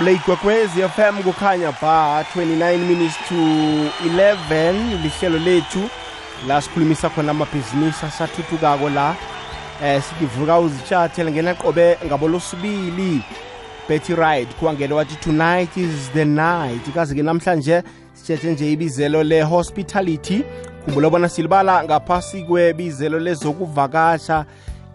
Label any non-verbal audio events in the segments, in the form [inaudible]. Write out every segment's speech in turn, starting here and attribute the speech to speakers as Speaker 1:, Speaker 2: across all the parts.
Speaker 1: Blake FM kukhanya ba 29 minutes to 11 lihlelo lethu la sikhulumisa khona amabhizinisi asathuthukako la. Eh sikivuka uzitshathele ngena qobe ngabolosibili Betty Ride kuwangele wathi tonight is the night. Kaze ke namhlanje sithethe nje ibizelo le hospitality khumbula bona silibala ngaphasi kwebizelo lezokuvakasha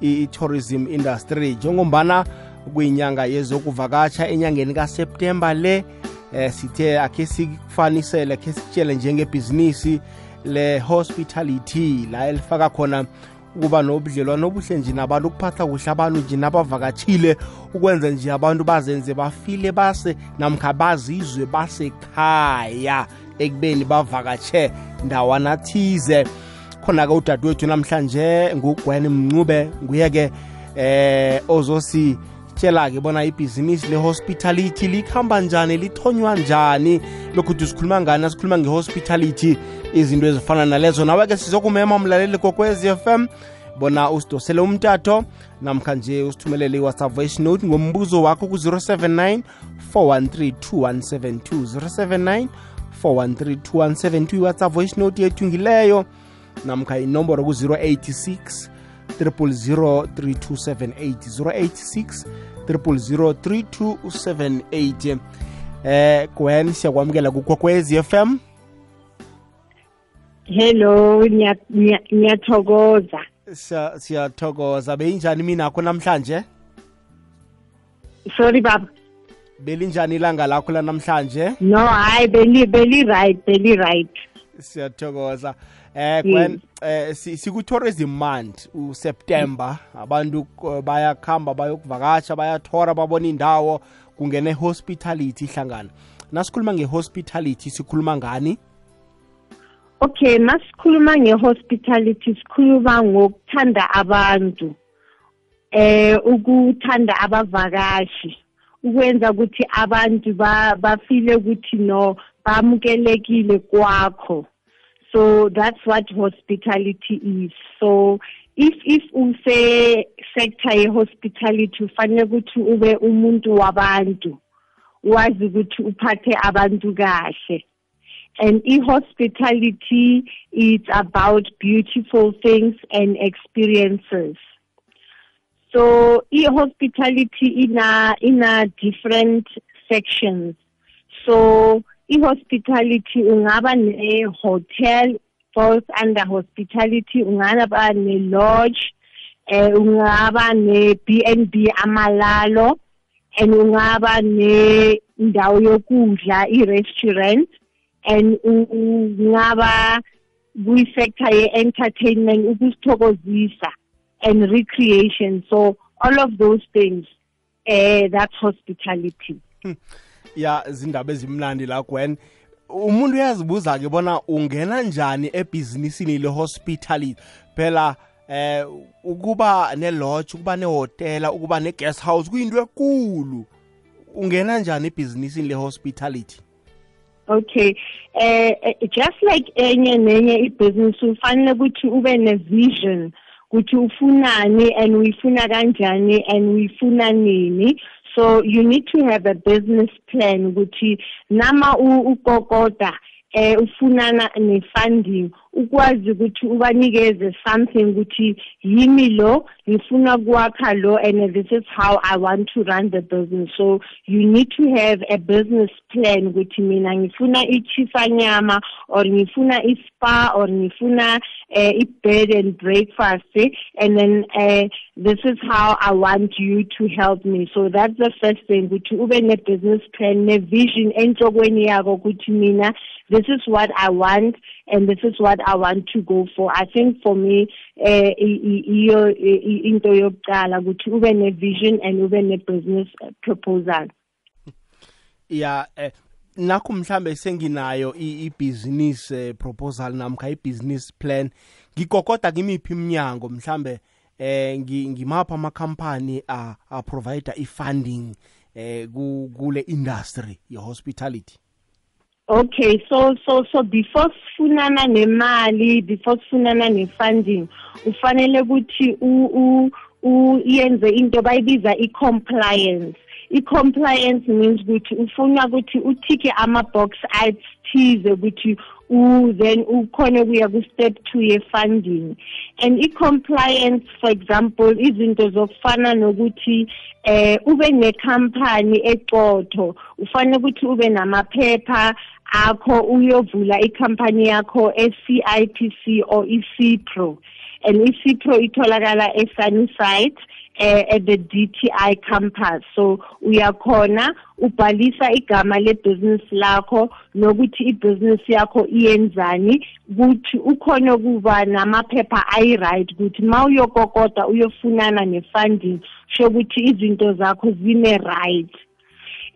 Speaker 1: i-tourism industry. Njengombana kuyinyanga yezokuvakasha enyangeni kaseptemba le eh sithe akhe sikufanisele akhe sikutshele njengebhizinisi le-hospitality la elifaka khona ukuba nobudlelwano obuhle nje nabantu ukuphatha kuhle abantu nje nabavakatshile ukwenza nje abantu bazenze bafile base namkha bazizwe basekhaya ekubeni bavakatshe ndawana thize. Khona-ke udadewethu namhlanje ngugwen mncube nguye-ke eh ozositshela-ke bona ibhizinisi le-hospitality likhamba njani lithonywa njani? Lokuthi sikhuluma ngani? Asikhuluma nge-hospitality izinto ezifana nalezo. Nawe-ke sizokumema umlaleli kokwez FM bona usidosele namkha nje usithumelele i-whatsapp voice note ngombuzo wakho ku-079 413 2172 079 413 2172 i-whatsapp voice note yethu ngileyo namkha inomboro ku-086 300 3278 086 300 3278 eh gwen siyakwamukela kukhokwezi FM
Speaker 2: hello ngiyathokoza
Speaker 1: Siya- siyathokoza. Beyinjani minakho namhlanje?
Speaker 2: Sorry baba.
Speaker 1: Belinjani ilanga lakho lanamhlanje?
Speaker 2: No hayi beli beli right beli right.
Speaker 1: Siyathokoza eh eh si- siku-tourism month useptember. Abantu eh, bayakhamba bayokuvakasha bayathora babona indawo kungene hospitality ihlangana nasikhuluma nge-hospitality sikhuluma ngani?
Speaker 2: Okay masikhuluma nge-hospitality sikhuluma ngokuthanda abantu eh ukuthanda abavakashi ukwenza ukuthi abantu ba- bafile ukuthi no bamukelekile kwakho. So that's what hospitality is. So if if use sector ye-hospitality ufanele ukuthi ube umuntu wabantu wazi ukuthi uphathe abantu kahle. And e-hospitality is about beautiful things and experiences. So e-hospitality in a in a different sections. So e-hospitality ungaba ne-hotel falls under hospitality ungaba ne-lodge eh ungaba ne-B&B amalalo and ungaba nendawo yokudla i-restaurant and ungaba kwi-sector ye-entertainment ukusithokozisa and recreation. So all of those things eh that's hospitality.
Speaker 1: Ya zindaba ezimnandi la Gwen. Umuntu uyazibuza ke bona ungena njani ebhizinisini le-hospitality? Phela eh ukuba ne-lodge ukuba nehotela ukuba ne-guest house kuyinto ekulu. Ungena njani ebhizinisini le-hospitality?
Speaker 2: Okay eh eh, just like enye nenye ibusiness ufanele ukuthi ube ne-vision ukuthi ufunani and uyifuna kanjani and uyifuna nini. So you need to have a business plan ukuthi nama u- ugogoda eh ufunana ne-funding ukwazi ukuthi ubanikeze something ukuthi yimi lo ngifuna kwakha lo and this is how I want to run the business. So you need to have a business plan ukuthi mina ngifuna ichisanyama or ngifuna ispa or ngifuna uh, i-bed and breakfast and then uh, this is how I want you to help me. So that's the first thing ukuthi ube ne-business plan ne-vision enhlokweni yakho ukuthi mina this is what I want and this is what I want to go for. I think for me, eh, i- i- iyo i- i- into yokuqala ukuthi ube ne-vision and ube ne-business proposal.
Speaker 1: ya eh, nakho mhlambe senginayo i- i-business eh, proposal namkha i-business plan ngigogoda kimiphi iminyango mhlambe eh ngi- ngimapha amakhampani a, a provider i-funding eh ku- kule industry ye-hospitality
Speaker 2: Okay, so so so before sifunana nemali, before sifunana ne-funding, ufanele ukuthi u u uyenze into bayibiza i-compliance. i-compliance means ukuthi ufuna ukuthi uthike ama-box athize ukuthi u then ukhona ukuya ku-step two ye-funding and i-compliance for example izinto zokufana nokuthi eh ube nekhampani eqotho ufanele ukuthi ube namaphepha akho uyovula ikhampani yakho e-CIPC or i-CPRO and i-CPRO itholakala e-Sunnyside eh, at the DTI campus. So uyakhona ubhalisa igama lebusiness lakho nokuthi ibusiness yakho iyenzani ukuthi ukhona ukuba namaphepha ayi-right ukuthi ma uyokokota uyofunana ne-funding shokuthi izinto zakho zine-right.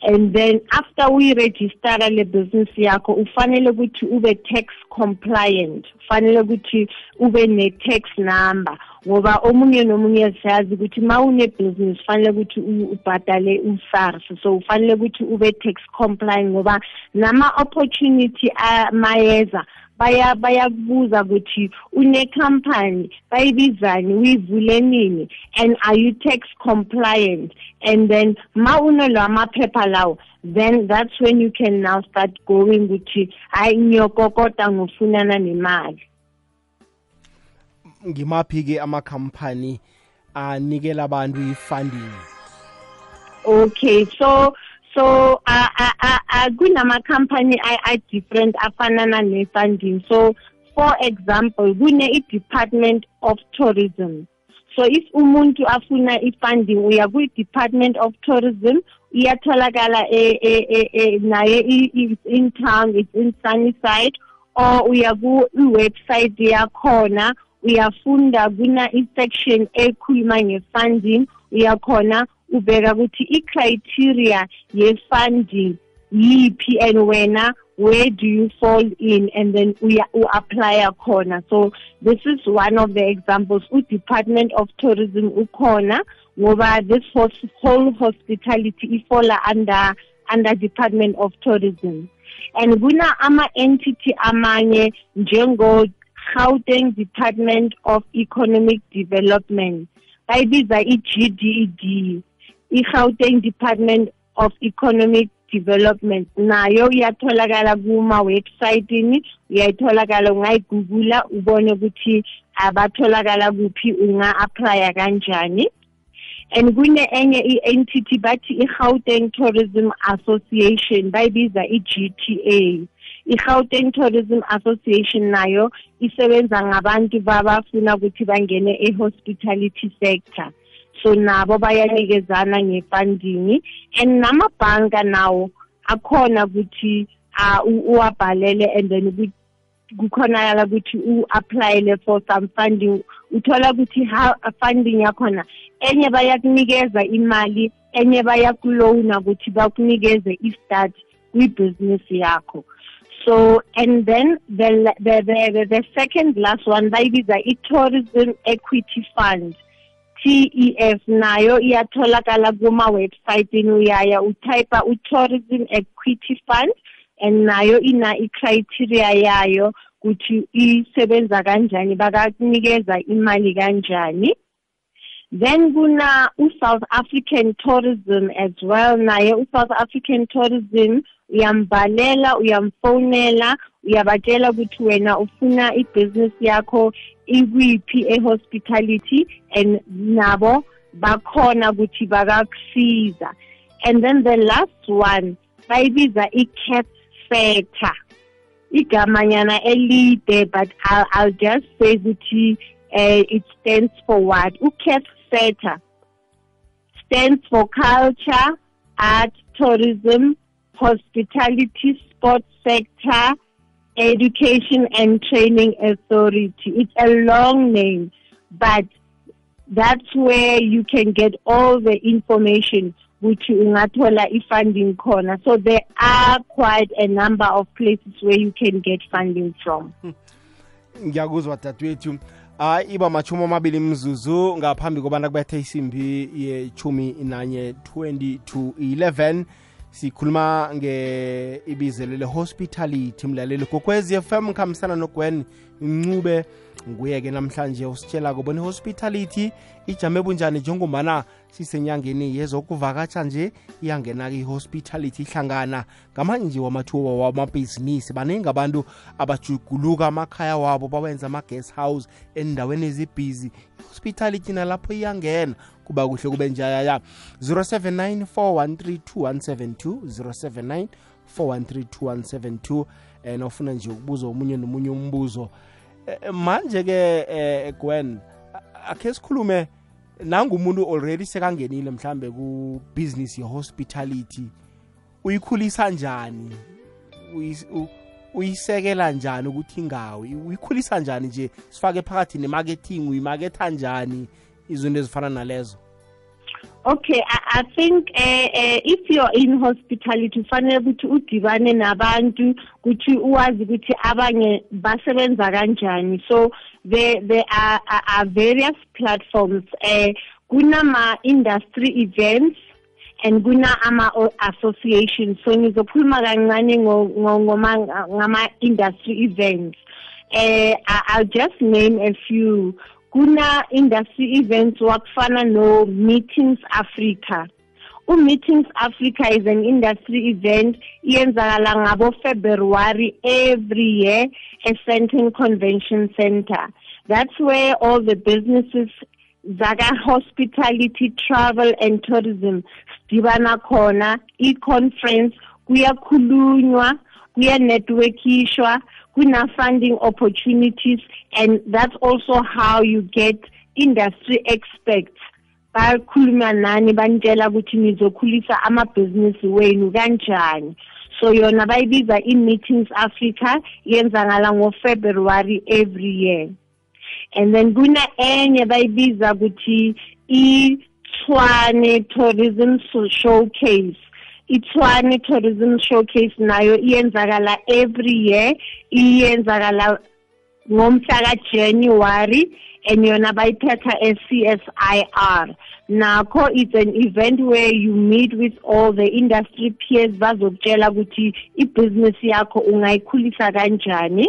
Speaker 2: And then after uyirejistara le business yakho ufanele ukuthi ube tax compliant. Ufanele ukuthi ube ne-tax number. Ngoba omunye nomunye siyazi ukuthi ma une-business fanele ukuthi ubhadale u-SARS. So ufanele ukuthi ube tax compliant ngoba nama-opportunity amayeza baya bayakubuza ukuthi une-company bayibizani? Uyivule nini? And are you tax compliant? And then ma unolawo amaphepha lawo then that's when you can now start going ukuthi hayi ngiyokokota ngofunana nemali.
Speaker 1: Ngimaphi-ke amakhampani anikela abantu i-funding?
Speaker 2: Okay so so uh, uh, uh, uh, kunama-company a-different afanana ne-funding so for example kune-i-department of tourism. So if umuntu afuna i-funding uya kwi-department of tourism iyatholakala e, e, e, e, naye it's in town it's in sunnyside or uya ku-website yakhona uyafunda kuna i-section ekhuluma nge-funding uyakhona ubeka ukuthi i-criteria ye-funding yiphi and wena where do you fall in and then u-applya khona. So this is one of the examples. U-department of tourism ukhona ngoba this whole hospitality ifola under under department of tourism. And kuna ama-entity amanye njengo Gauteng Department of Economic Development bayibiza i-GDED i-Gauteng Department of Economic Development. Nayo iyatholakala kuma website-ini uyayitholakala ungayigugula ubone ukuthi abatholakala kuphi unga-applya kanjani. And kune enye i-entity bathi i-Gauteng Tourism Association bayibiza i-GTA i-Gauteng Tourism Association nayo isebenza ngabantu babafuna ukuthi bangene e-hospitality sector so nabo bayanikezana nge-funding and namabhanka nawo akhona ukuthi uwabhalele and then kukhonakala ukuthi u-applyele for some funding. Uthola ukuthi funding yakhona enye bayakunikeza imali enye bayakulowuna ukuthi bakunikeze i-start kwibhizinisi yakho. So and then the the the, the second last one bayibiza i-tourism equity fund. TEF nayo iyatholakala kuma website uyaya utype u-tourism equity fund and nayo ina i-criteria yayo ukuthi isebenza kanjani bakakunikeza imali kanjani. Then kuna u-south african tourism as well naye u-south african tourism uyambhalela uyamfonela uyabatshela ukuthi wena ufuna ibhizinisi yakho ikwiphi e-hospitality and nabo bakhona ukuthi bakakusiza and then the last one bayibiza i-cat feta igamanyana elide but I'll, I'll just say ukuthi uh, it stands for what? U-cat feta stands for culture art tourism hospitality sports sector education and training authority. It's a long name but that's where you can get all the information which ungathola i-funding khona. So there are quite a number of places where you can get funding from.
Speaker 1: Ngiyakuzwa dadewethu hayi iba machumi amabili mzuzu ngaphambi kobana kubethe isimbi yechumi nanye 20 to 11 sikhuluma nge ibizelo le-hospitality mlaleli. Kokwezi FM khambisana nogwen ncube nguye-ke namhlanje usitshelako bona i-hospitality ijame bunjani njengombana sisenyangeni yezokuvakatsha nje iyangena-ke i-hospitality ihlangana ngamanye nje wamathuba wamabhizinisi. Baningi abantu abajuguluka amakhaya wabo bawenza ama-guest house endaweni ezibhizi i-hospitality nalapho iyangena. Kuba kuhle kube njayaya 079 4132172 079 4132172 um ofuna nje ukubuza omunye nomunye umbuzo. Eh, manje ke eh Gwen akhe sikhulume nangumuntu already sekangenile mhlambe ku business ye hospitality uyikhulisa njani uyisekela njani ukuthi ingawi? Uyikhulisa njani nje? Sifake phakathi nemarketing uyimaketha njani? Izinto ezifana nalezo
Speaker 2: Okay, I, I think uh, uh, if you're in hospitality ufanele ukuthi udibane nabantu ukuthi uwazi ukuthi abanye basebenza kanjani. So there there are, are, are various platforms. Uh, kunama industry events and kuna ama associations. So ngizokhuluma kancane ngoma ngama industry events. Uh, I'll just name a few. Kuna industry events wakufana no Meetings Africa. uMeetings Africa is an industry event iyenzakala ngabo February every year at Sandton Convention Center. That's where all the businesses zaka hospitality travel and tourism sidibana khona i-conference kuyakhulunywa kuyanetworkishwa kuna-funding opportunities and that's also how you get industry experts. Bakhuluma nani banitshela ukuthi nizokhulisa amabhizinisi wenu kanjani. So yona bayibiza i-meetings africa yenzakala ngofebruary every year. And then kuna enye bayibiza ukuthi i-tshwane tourism showcase iTshwane Tourism Showcase nayo iyenzakala every year. Iyenzakala ngomhla kaJanuary and yona bayiphetha e-CSIR nakho it's an event where you meet with all the industry peers bazokutshela ukuthi ibusiness yakho ungayikhulisa kanjani.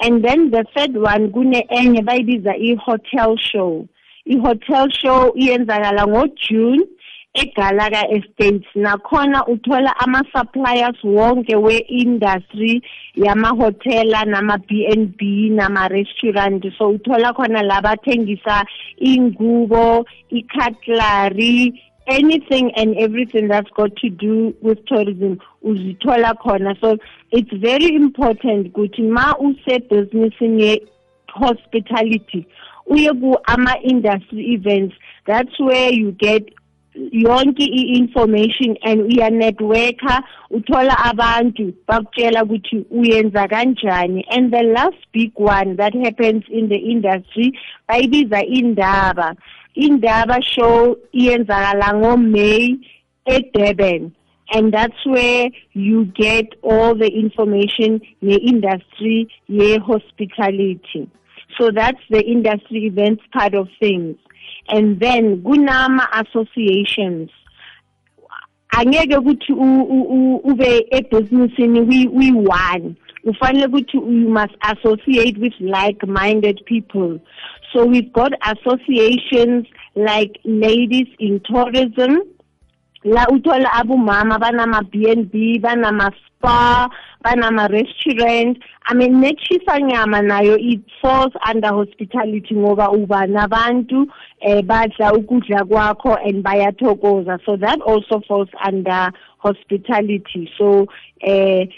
Speaker 2: And then the third one kune enye bayibiza i-hotel show. I-hotel show iyenzakala ngojune eGalaga Estates. Nakhona uthola ama-suppliers wonke we-industry yamahotela nama-B&B nama-restaurant. So uthola khona labathengisa ingubo i-cutlery anything and everything that's got to do with tourism uzithola khona. So it's very important ukuthi ma usebhizinisini ye-hospitality uye ku ama-industry events. That's where you get yonke i-information and uyanetworker uthola abantu bakutshela ukuthi uyenza kanjani. And the last big one that happens in the industry bayibiza indaba. Indaba show iyenzakala ngomay eDurban. And that's where you get all the information ye-industry ye-hospitality. So that's the industry events part of things and then kunama associations. Angeke ukuthi ube ebusinessini we we one. Ufanele ukuthi you must associate with like minded people. So we've got associations like ladies in tourism la uthola abomama banama B&B banama spa banama restaurant i mean nechisa nyama nayo it falls under hospitality ngoba uba nabantu eh badla ukudla kwakho and bayathokoza. So that also falls under hospitality. So eh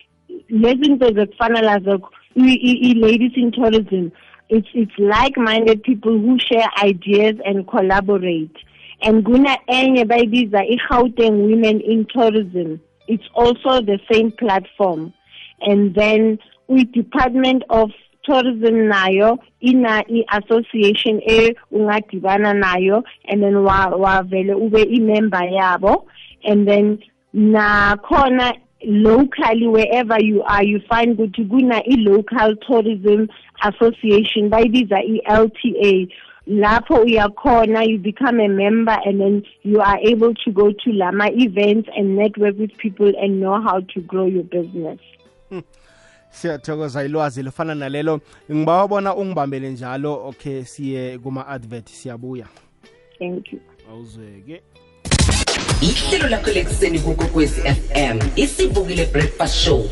Speaker 2: lezi zinto zokufana lazo i-ladies in tourism it's it's like-minded people who share ideas and collaborate and kuna enye bayibiza uh, i-Gauteng women in tourism it's also the same platform. And then kwi-department of tourism nayo ina i-association e ungadibana nayo and then wa wavele ube i-member yabo. And then nakhona locally wherever you are you find ukuthi kuna i-local tourism association bayibiza uh, i-lta lapho uyakhona you become a member and then you are able to go to lama events and network with people and know how to grow your business.
Speaker 1: Siyathokoza ilwazi lufana nalelo. Ngibawabona ungibambele njalo. Okay siye kuma-advert. Siyabuya.
Speaker 2: Thank you.
Speaker 1: Awuzweke
Speaker 3: ihlelo lakho lekuseni kukokwezi fm isivukile breakfast show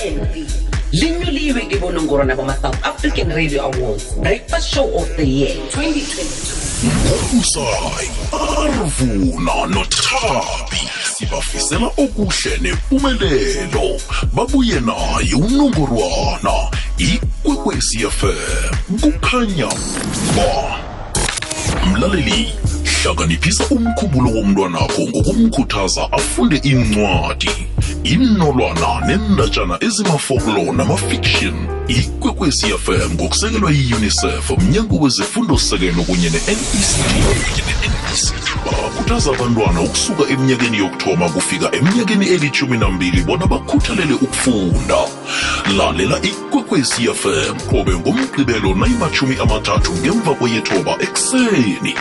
Speaker 3: rnb linyuliwe ke bonongorwana bama-south african radio awards breakfast show of the year 2022
Speaker 4: ngomsayi arvuna nothabi sibafisela okuhle nempumelelo. Babuye naye unongorwana ikwekwecfm kukhanya ba. Mlaleli hlakaniphisa umkhumbulo womntwanakho ngokumkhuthaza afunde incwadi. Inolwana nendatshana ezimafoklo namafiction ikwekwecfm ngokusekelwa yi-unicef mnyango wezefundo-sekelo kunye ne-nect bakhuthaza abantwana ukusuka eminyakeni yokuthoma kufika eminyakeni elithumi nambili bona bakhuthalele ukufunda. Lalela ikwekwezi fm qobe ngomgqibelo nayimathumi amathathu ngemva kweyethoba ekuseni.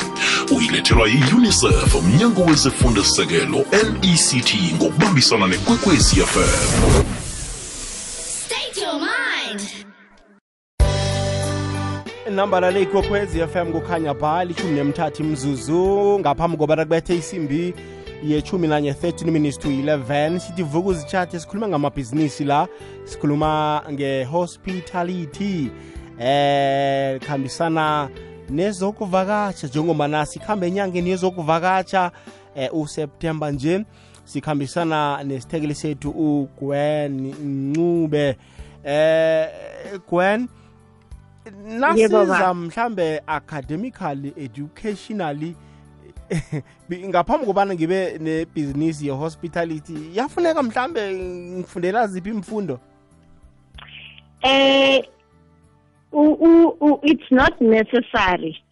Speaker 4: Uyilethelwa yiunicef mnyango wezifundisekelo nect ngokubambisana nekwekwezi fm
Speaker 1: inambala le ikokhwezi fm kukhanya ba lishumi nemthathu imzuzu ngaphambi kobana kubethe isimbi yechumi nanye 13 minutes to 11 sithi vuka uzitshathe sikhuluma ngamabhizinisi la. Sikhuluma nge-hospitality eh khambisana nezokuvakatsha njengobana sikhambe enyangeni yezokuvakatsha eh, useptemba nje sikhambisana nesithekeli sethu ugwen ncube. Eh gwen nasiza mhlambe academically educationally ngaphambi kobana ngibe nebhizinisi ye-hospitality yafuneka mhlambe ngifundela ziphi imfundo
Speaker 2: eh it's not necessary.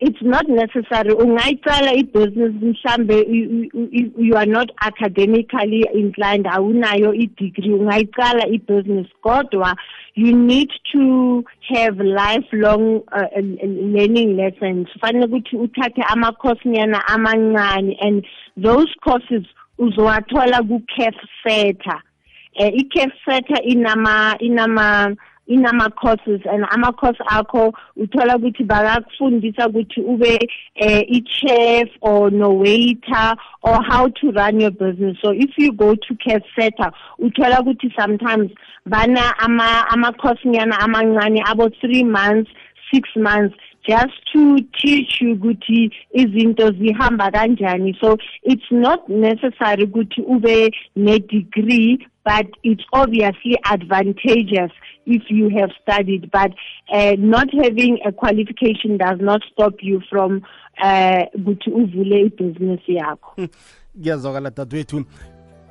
Speaker 2: It's not necessary. Ungayicala i-business mhlambe you- are not academically inclined awunayo i-degree ungayicala i-business. Kodwa you need to have lifelong uh, learning lessons. Kufanele ukuthi uthathe ama-coursenyana amancane and those courses uzowathola ku-caf setter eh i-caf setter inama inama inama courses and ama course akho uthola ukuthi bakakufundisa ukuthi ube eh, i-chef or no waiter or how to run your business. So if you go to caf setter uthola ukuthi sometimes bana ama ama course nyana amancane abo 3 months 6 months just to teach you ukuthi izinto zihamba kanjani. So it's not necessary ukuthi ube ne degree but it's obviously advantageous if you have studied. But uh, not having a qualification does not stop you from uh ukuthi uvule ibusiness yakho.
Speaker 1: Kuyazwakala dadewethu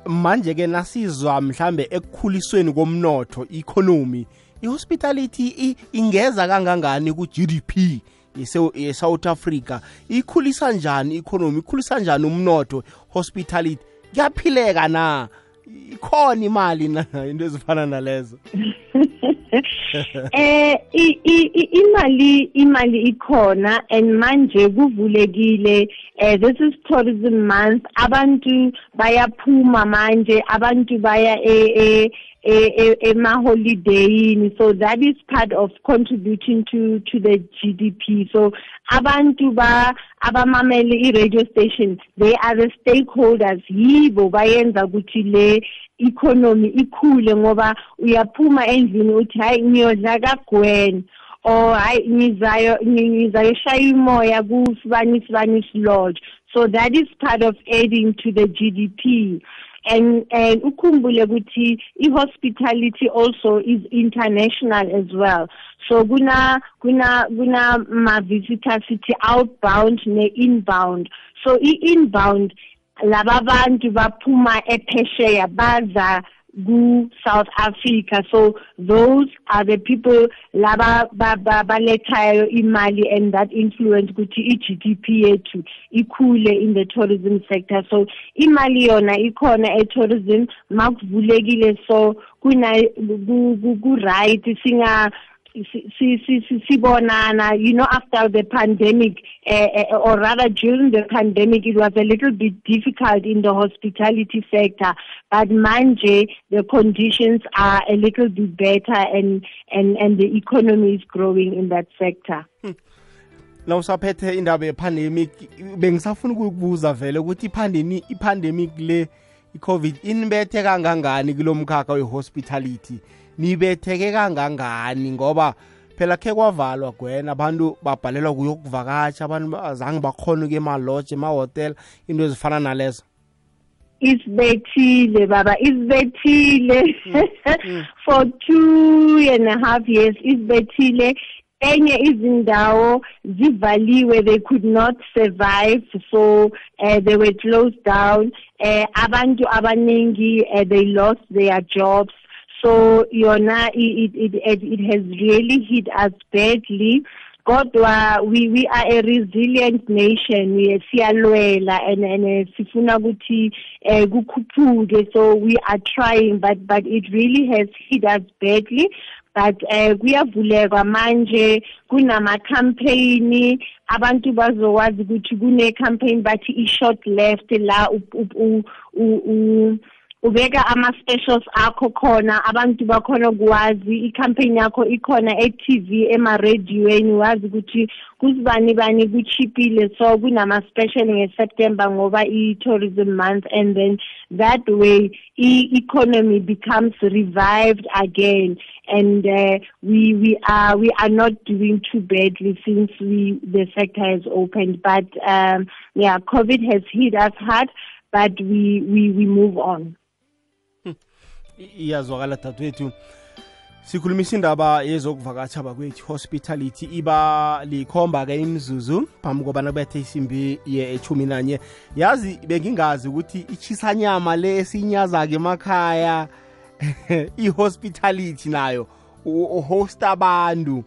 Speaker 1: manje-ke nasizwa mhlambe ekukhulisweni komnotho economy i-hospitality ingeza kangangani ku-gdp yeSou- ye-south africa? Ikhulisa njani i-economy? Ikhulisa njani umnotho? Hospitality kuyaphileka na? Ikhona imali na? [laughs] Into ezifana nalezo. [laughs]
Speaker 2: Eh imali imali ikhona and manje kuvulekile. Eh this is tourism month. Abantu bayaphuma manje abantu baya e e emaholidayini so that is part of contributing to to the GDP so abantu ba abamamele i-radio station they are the stakeholders. Yibo bayenza ukuthi le economy ikhule ngoba uyaphuma endlini uthi hayi ngiyodla kagwen or hayi ngizayo ngizayoshaya umoya kusibani sibani lodge so that is part of adding to the GDP and and ukhumbule ukuthi i-hospitality also is international as well. So kuna kuna kuna ma-visitors outbound ne-inbound. So i-inbound laba bantu baphuma ephesheya baza ku-South Africa. So those are the people laba ba- ba- balethayo imali and that influence ukuthi i-GDP yethu ikhule in the tourism sector. So imali yona ikhona e-tourism makuvulekile. So ku- ku- ku right singa si- si- si- si- sibonana you know after the pandemic uh, or rather during the pandemic it was a little bit difficult in the hospitality sector. But manje the conditions are a little bit better and and and the economy is growing in that sector.
Speaker 1: Na usaphethe indaba ye-pandemic bengisafuna ukukubuza vele ukuthi ipandemi ipandemic le i-covid inibethe kangangani kulo mkhakha we-hospitality nibetheke kangangani? Ngoba phela khe kwavalwa gwena abantu babhalelwa kuyokuvakatsha abantu azange bakhona ukuya emaloje emahotela into ezifana nalezo.
Speaker 2: Isibethile baba isibethile. [laughs] For two and a half years isibethile. Enye izindawo zivaliwe they could not survive so uh, they were closed down. Uh, abantu abaningi uh, they lost their jobs. So yona it, it, it, it has really hit us badly. Kodwa we we are a resilient nation. We siyalwela and and eh, sifuna ukuthi eh, kukhuphuke. So we are trying but but it really has hit us badly. But eh kuyavuleka manje. Kunama campaign abantu bazokwazi ukuthi kune campaign bathi i short left la u- ubeka ama specials akho khona abantu bakhona kuwazi i-campaign yakho ikhona e-TV ema-radioweni wazi ukuthi kusibani bani kuchipile. So kunama special nge-September ngoba i-tourism month and then that way i-economy becomes revived again. And uh, we we are we are not doing too badly since we the sector has opened. But um yeah covid has hit us hard but we we we move on
Speaker 1: iyazwakala dadewethu sikhulumisa indaba yezokuvakatsha bakwethu hospitality iba likhomba-ke imzuzu phambi kobana kubethe isimbi ye-echumi nanye yazi bengingazi ukuthi ichisanyama le esiyinyaza-ke emakhaya [laughs] i-hospitality nayo u- uhosta abantu.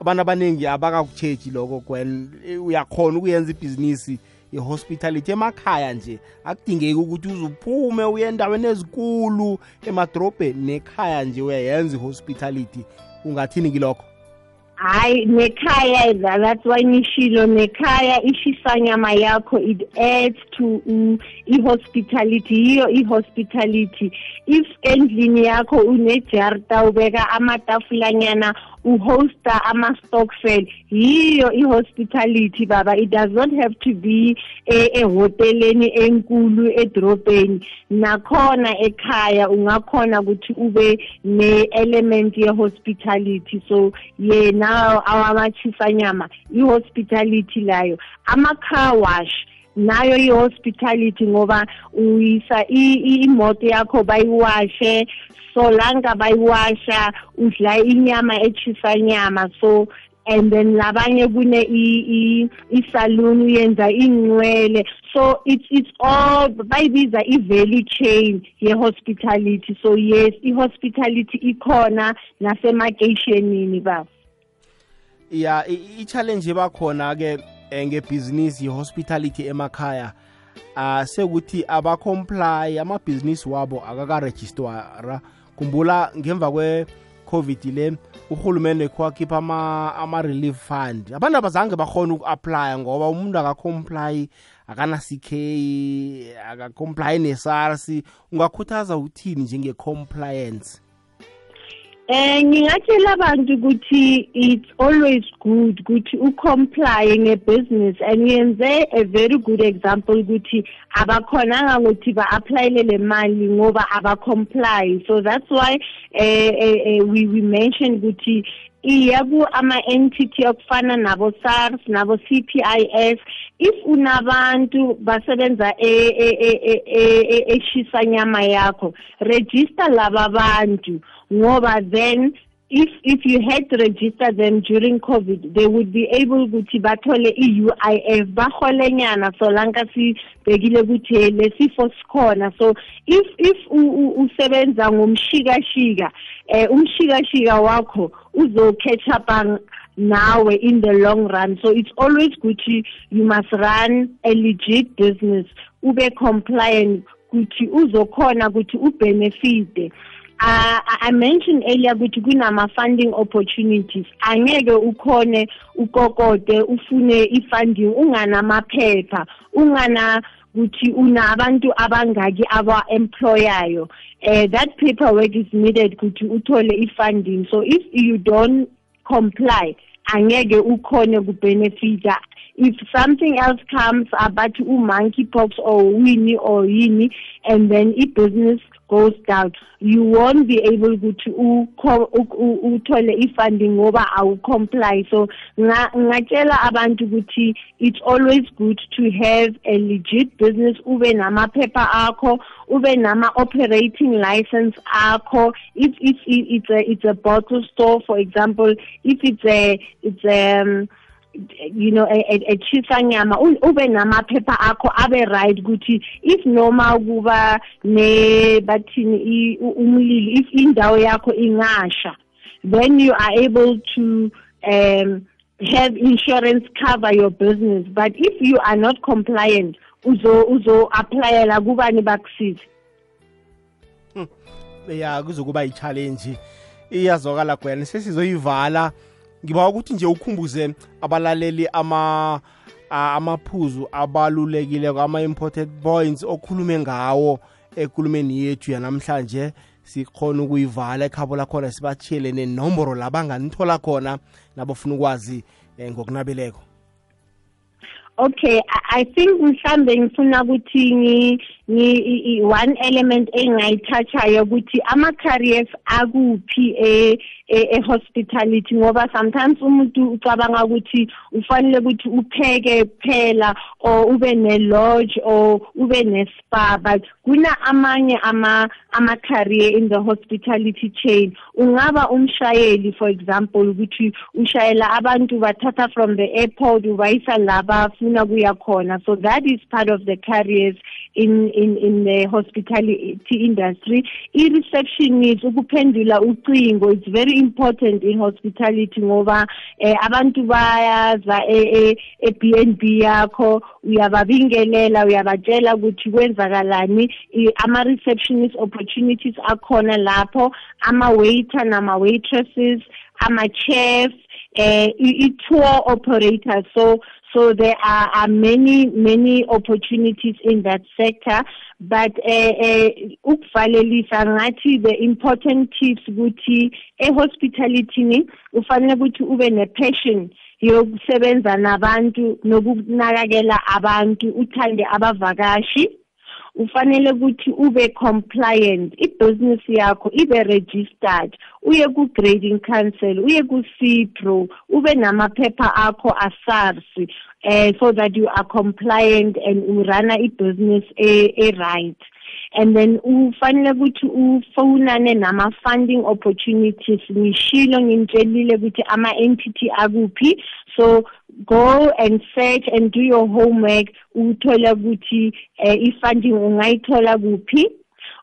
Speaker 1: Abantu abaningi abakakutshetshi lokho gwen. Uyakhona ukuyenza ibhizinisi i-hospitality emakhaya nje akudingeki ukuthi uzuphume uye endaweni ezikulu emadrobheni nekhaya nje uyayenza i-hospitality. Ungathini kilokho?
Speaker 2: Hayi nekhaya tha- that's why ngishilo nekhaya ishisanyama yakho it adds to uh, i-hospitality yiyo i-hospitality. If endlini yakho unejarta ubeka amatafulanyana uhosta ama-stockfel yiyo i-hospitality baba. It does not have to be eh, ehoteleni enkulu edrobheni. Nakhona ekhaya ungakhona ukuthi ube ne-element ye-hospitality. So yena awamachisanyama i-hospitality layo. Ama-car wash nayo i-hospitality ngoba uyisa imoto yakho bayiwashe. Solanga bayiwasha udla inyama echisanyama so and then labanye kune i- i- isalon uyenza inqwele so it's it's all bayibiza i-value chain ye-hospitality. So yes i-hospitality ikhona nasemakeishenini baba
Speaker 1: ya i-challenge ebakhona-ke eh, ngebhizinisi i-hospitality emakhaya uh, sekuthi abacomply amabhizinisi wabo akakarejistwara khumbula ngemva kwe-covid le urhulumende kwakhipha ama-relief fund. Abantu abazange bakhona uku-aplya ngoba umuntu akacomply akana-ck akacomply ne-sars. Ungakhuthaza uthini njenge-compliance?
Speaker 2: Eh ngingatshela abantu ukuthi it's always good ukuthi ucomply ngebusiness and yenze a very good example ukuthi abakhonanga ukuthi ba-applyele le mali ngoba abacomply so that's why eh, eh, eh, we, we mentioned ukuthi iya ku ama-entity okufana nabo SARS nabo CPIS if unabantu basebenza e- e- e- e- e- e- eshisanyama ngoba then if if you had to register them during covid they would be able ukuthi bathole i-UIF baholenyana solanka sibhekile ukuthi lesifo sikhona. So if if usebenza ngomshikashika eh umshikashika wakho uzo catch up nawe in the long run. So it's always good you must run a legit business ube compliant ukuthi uzokhona ukuthi ubenefite uh, I mentioned earlier ukuthi kunama funding opportunities. Angeke ukhone ukokode ufune ifunding unganamaphepha ungana ukuthi unabantu abangaki aba-employayo. Uh, that paperwork is needed ukuthi uthole i-funding. So if you don't comply angeke ukhone kubenefita if something else comes abathi u-monkeypox or wini or yini and then i-business goes down you won't be able ukuthi uthole i-funding ngoba awucomply. So ngatshela abantu ukuthi it's always good to have a legit business ube namaphepha akho ube nama-operating license akho. If it's, it's, a, it's a bottle store for example if it's a, it's a um, you know echisa nyama. Ube namaphepha akho abe right ukuthi if noma kuba ne bathini umlilo if indawo yakho ingasha then you are able to um have insurance cover your business. But if you are not compliant uzo uzo kubani bakusize?
Speaker 1: Ya kuzokuba i-challenge iyazwakala gwena. Sesizoyivala ngiba ukuthi nje ukhumbuze abalaleli ama amaphuzu abalulekile ama-important points okhulume ngawo ekulumeni yethu yanamhlanje. Sikhona ukuyivala ekhabo lakhona sibatshiyele nenomboro la banganithola khona nabafuna ukwazi eh, ngokunabeleko.
Speaker 2: Okay i think mhlambe ngifuna ukuthi ngi one element engayithathayo ukuthi ama careers akuphi e e-hospitality ngoba sometimes umuntu ucabanga ukuthi ufanele ukuthi upheke kuphela or ube ne-lodge or ube ne-spa but kuna amanye ama ama-career in the hospitality chain. Ungaba umshayeli for example ukuthi ushayela abantu bathatha from the airport ubayisa la bafuna kuya khona. So that is part of the careers in in in the hospitality industry. I-receptionist ukuphendula ucingo it's very important in hospitality ngoba eh, abantu bayaza e-B&B yakho. Uyababingelela uyabatshela ukuthi kwenzakalani. Ama-receptionist opportunities akhona lapho. Ama-waiter nama-waitresses ama-chef eh i-tour operators. So so there are, are many many opportunities in that sector. But ukuvalelisa ngathi the important tips ukuthi ehospitality ufanele ukuthi ube nepassion yokusebenza nabantu nokunakekela abantu uthande abavakashi ufanele ukuthi ube compliant. Ibusiness yakho ibe registered. Uye ku grading council uye ku CPRO ube namaphepha akho asars eh so that you are compliant and urana ibusiness e, e right and then ufanele ukuthi ufonane nama funding opportunities. Ngishilo ngimtshelile ukuthi ama entity akuphi. So go and search and do your homework. Uthola ukuthi uh, i-funding ungayithola kuphi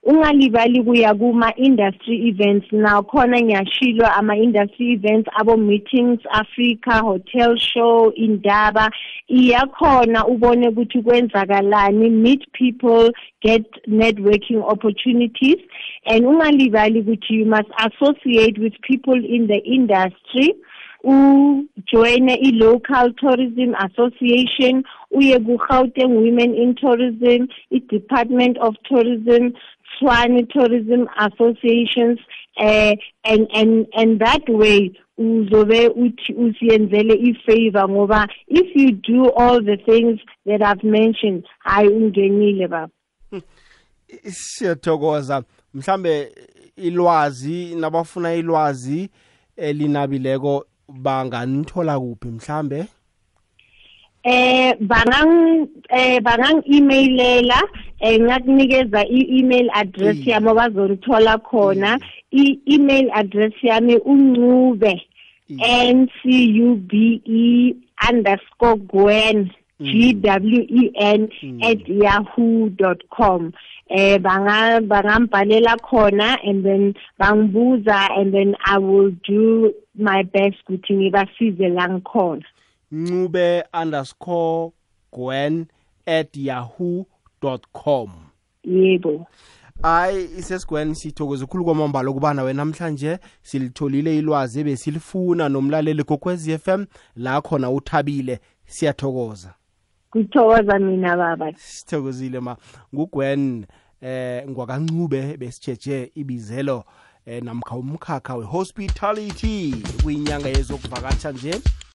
Speaker 2: ungalibali kuya kuma-industry events. Nakhona ngiyashilwa ama-industry events abo-meetings africa hotel show indaba. Iyakhona ubone ukuthi kwenzakalani. Meet people get networking opportunities. And ungalibali ukuthi you must associate with people in the industry. Ujoine i-local tourism association. Uye ku-gauteng women in tourism i-department of tourism Tshwane tourism associations uh, and and and that way uzobe uthi usiyenzele ifavor ngoba if you do all the things that I've mentioned hayi ungenile baba.
Speaker 1: Siyathokoza. Mhlambe ilwazi nabafuna ilwazi elinabileko banganithola kuphi mhlambe?
Speaker 2: Eh bangang eh bangang emailela eh ngakunikeza i-email address yami bazongithola khona. I-email address yami uncube n c u b e underscore gwen g w e n at yahoo dot com. Eh banga bangambhalela khona and then bangibuza and then i will do my best ukuthi ngibasize la ngikhona.
Speaker 1: Ncube underscore gwen at yahoo com.
Speaker 2: Yebo.
Speaker 1: Hayi isesigwen sithokoza khulu kwamambala ukubana wena namhlanje silitholile ilwazi ebesilifuna nomlaleli kokwezi FM la khona uthabile siyathokoza.
Speaker 2: Kuthokoza mina baba.
Speaker 1: Sithokozile ma. Ngugwen eh ngwakancube besijeje ibizelo eh namkha umkhakha we-hospitality kuyinyanga yezokuvakatsha nje.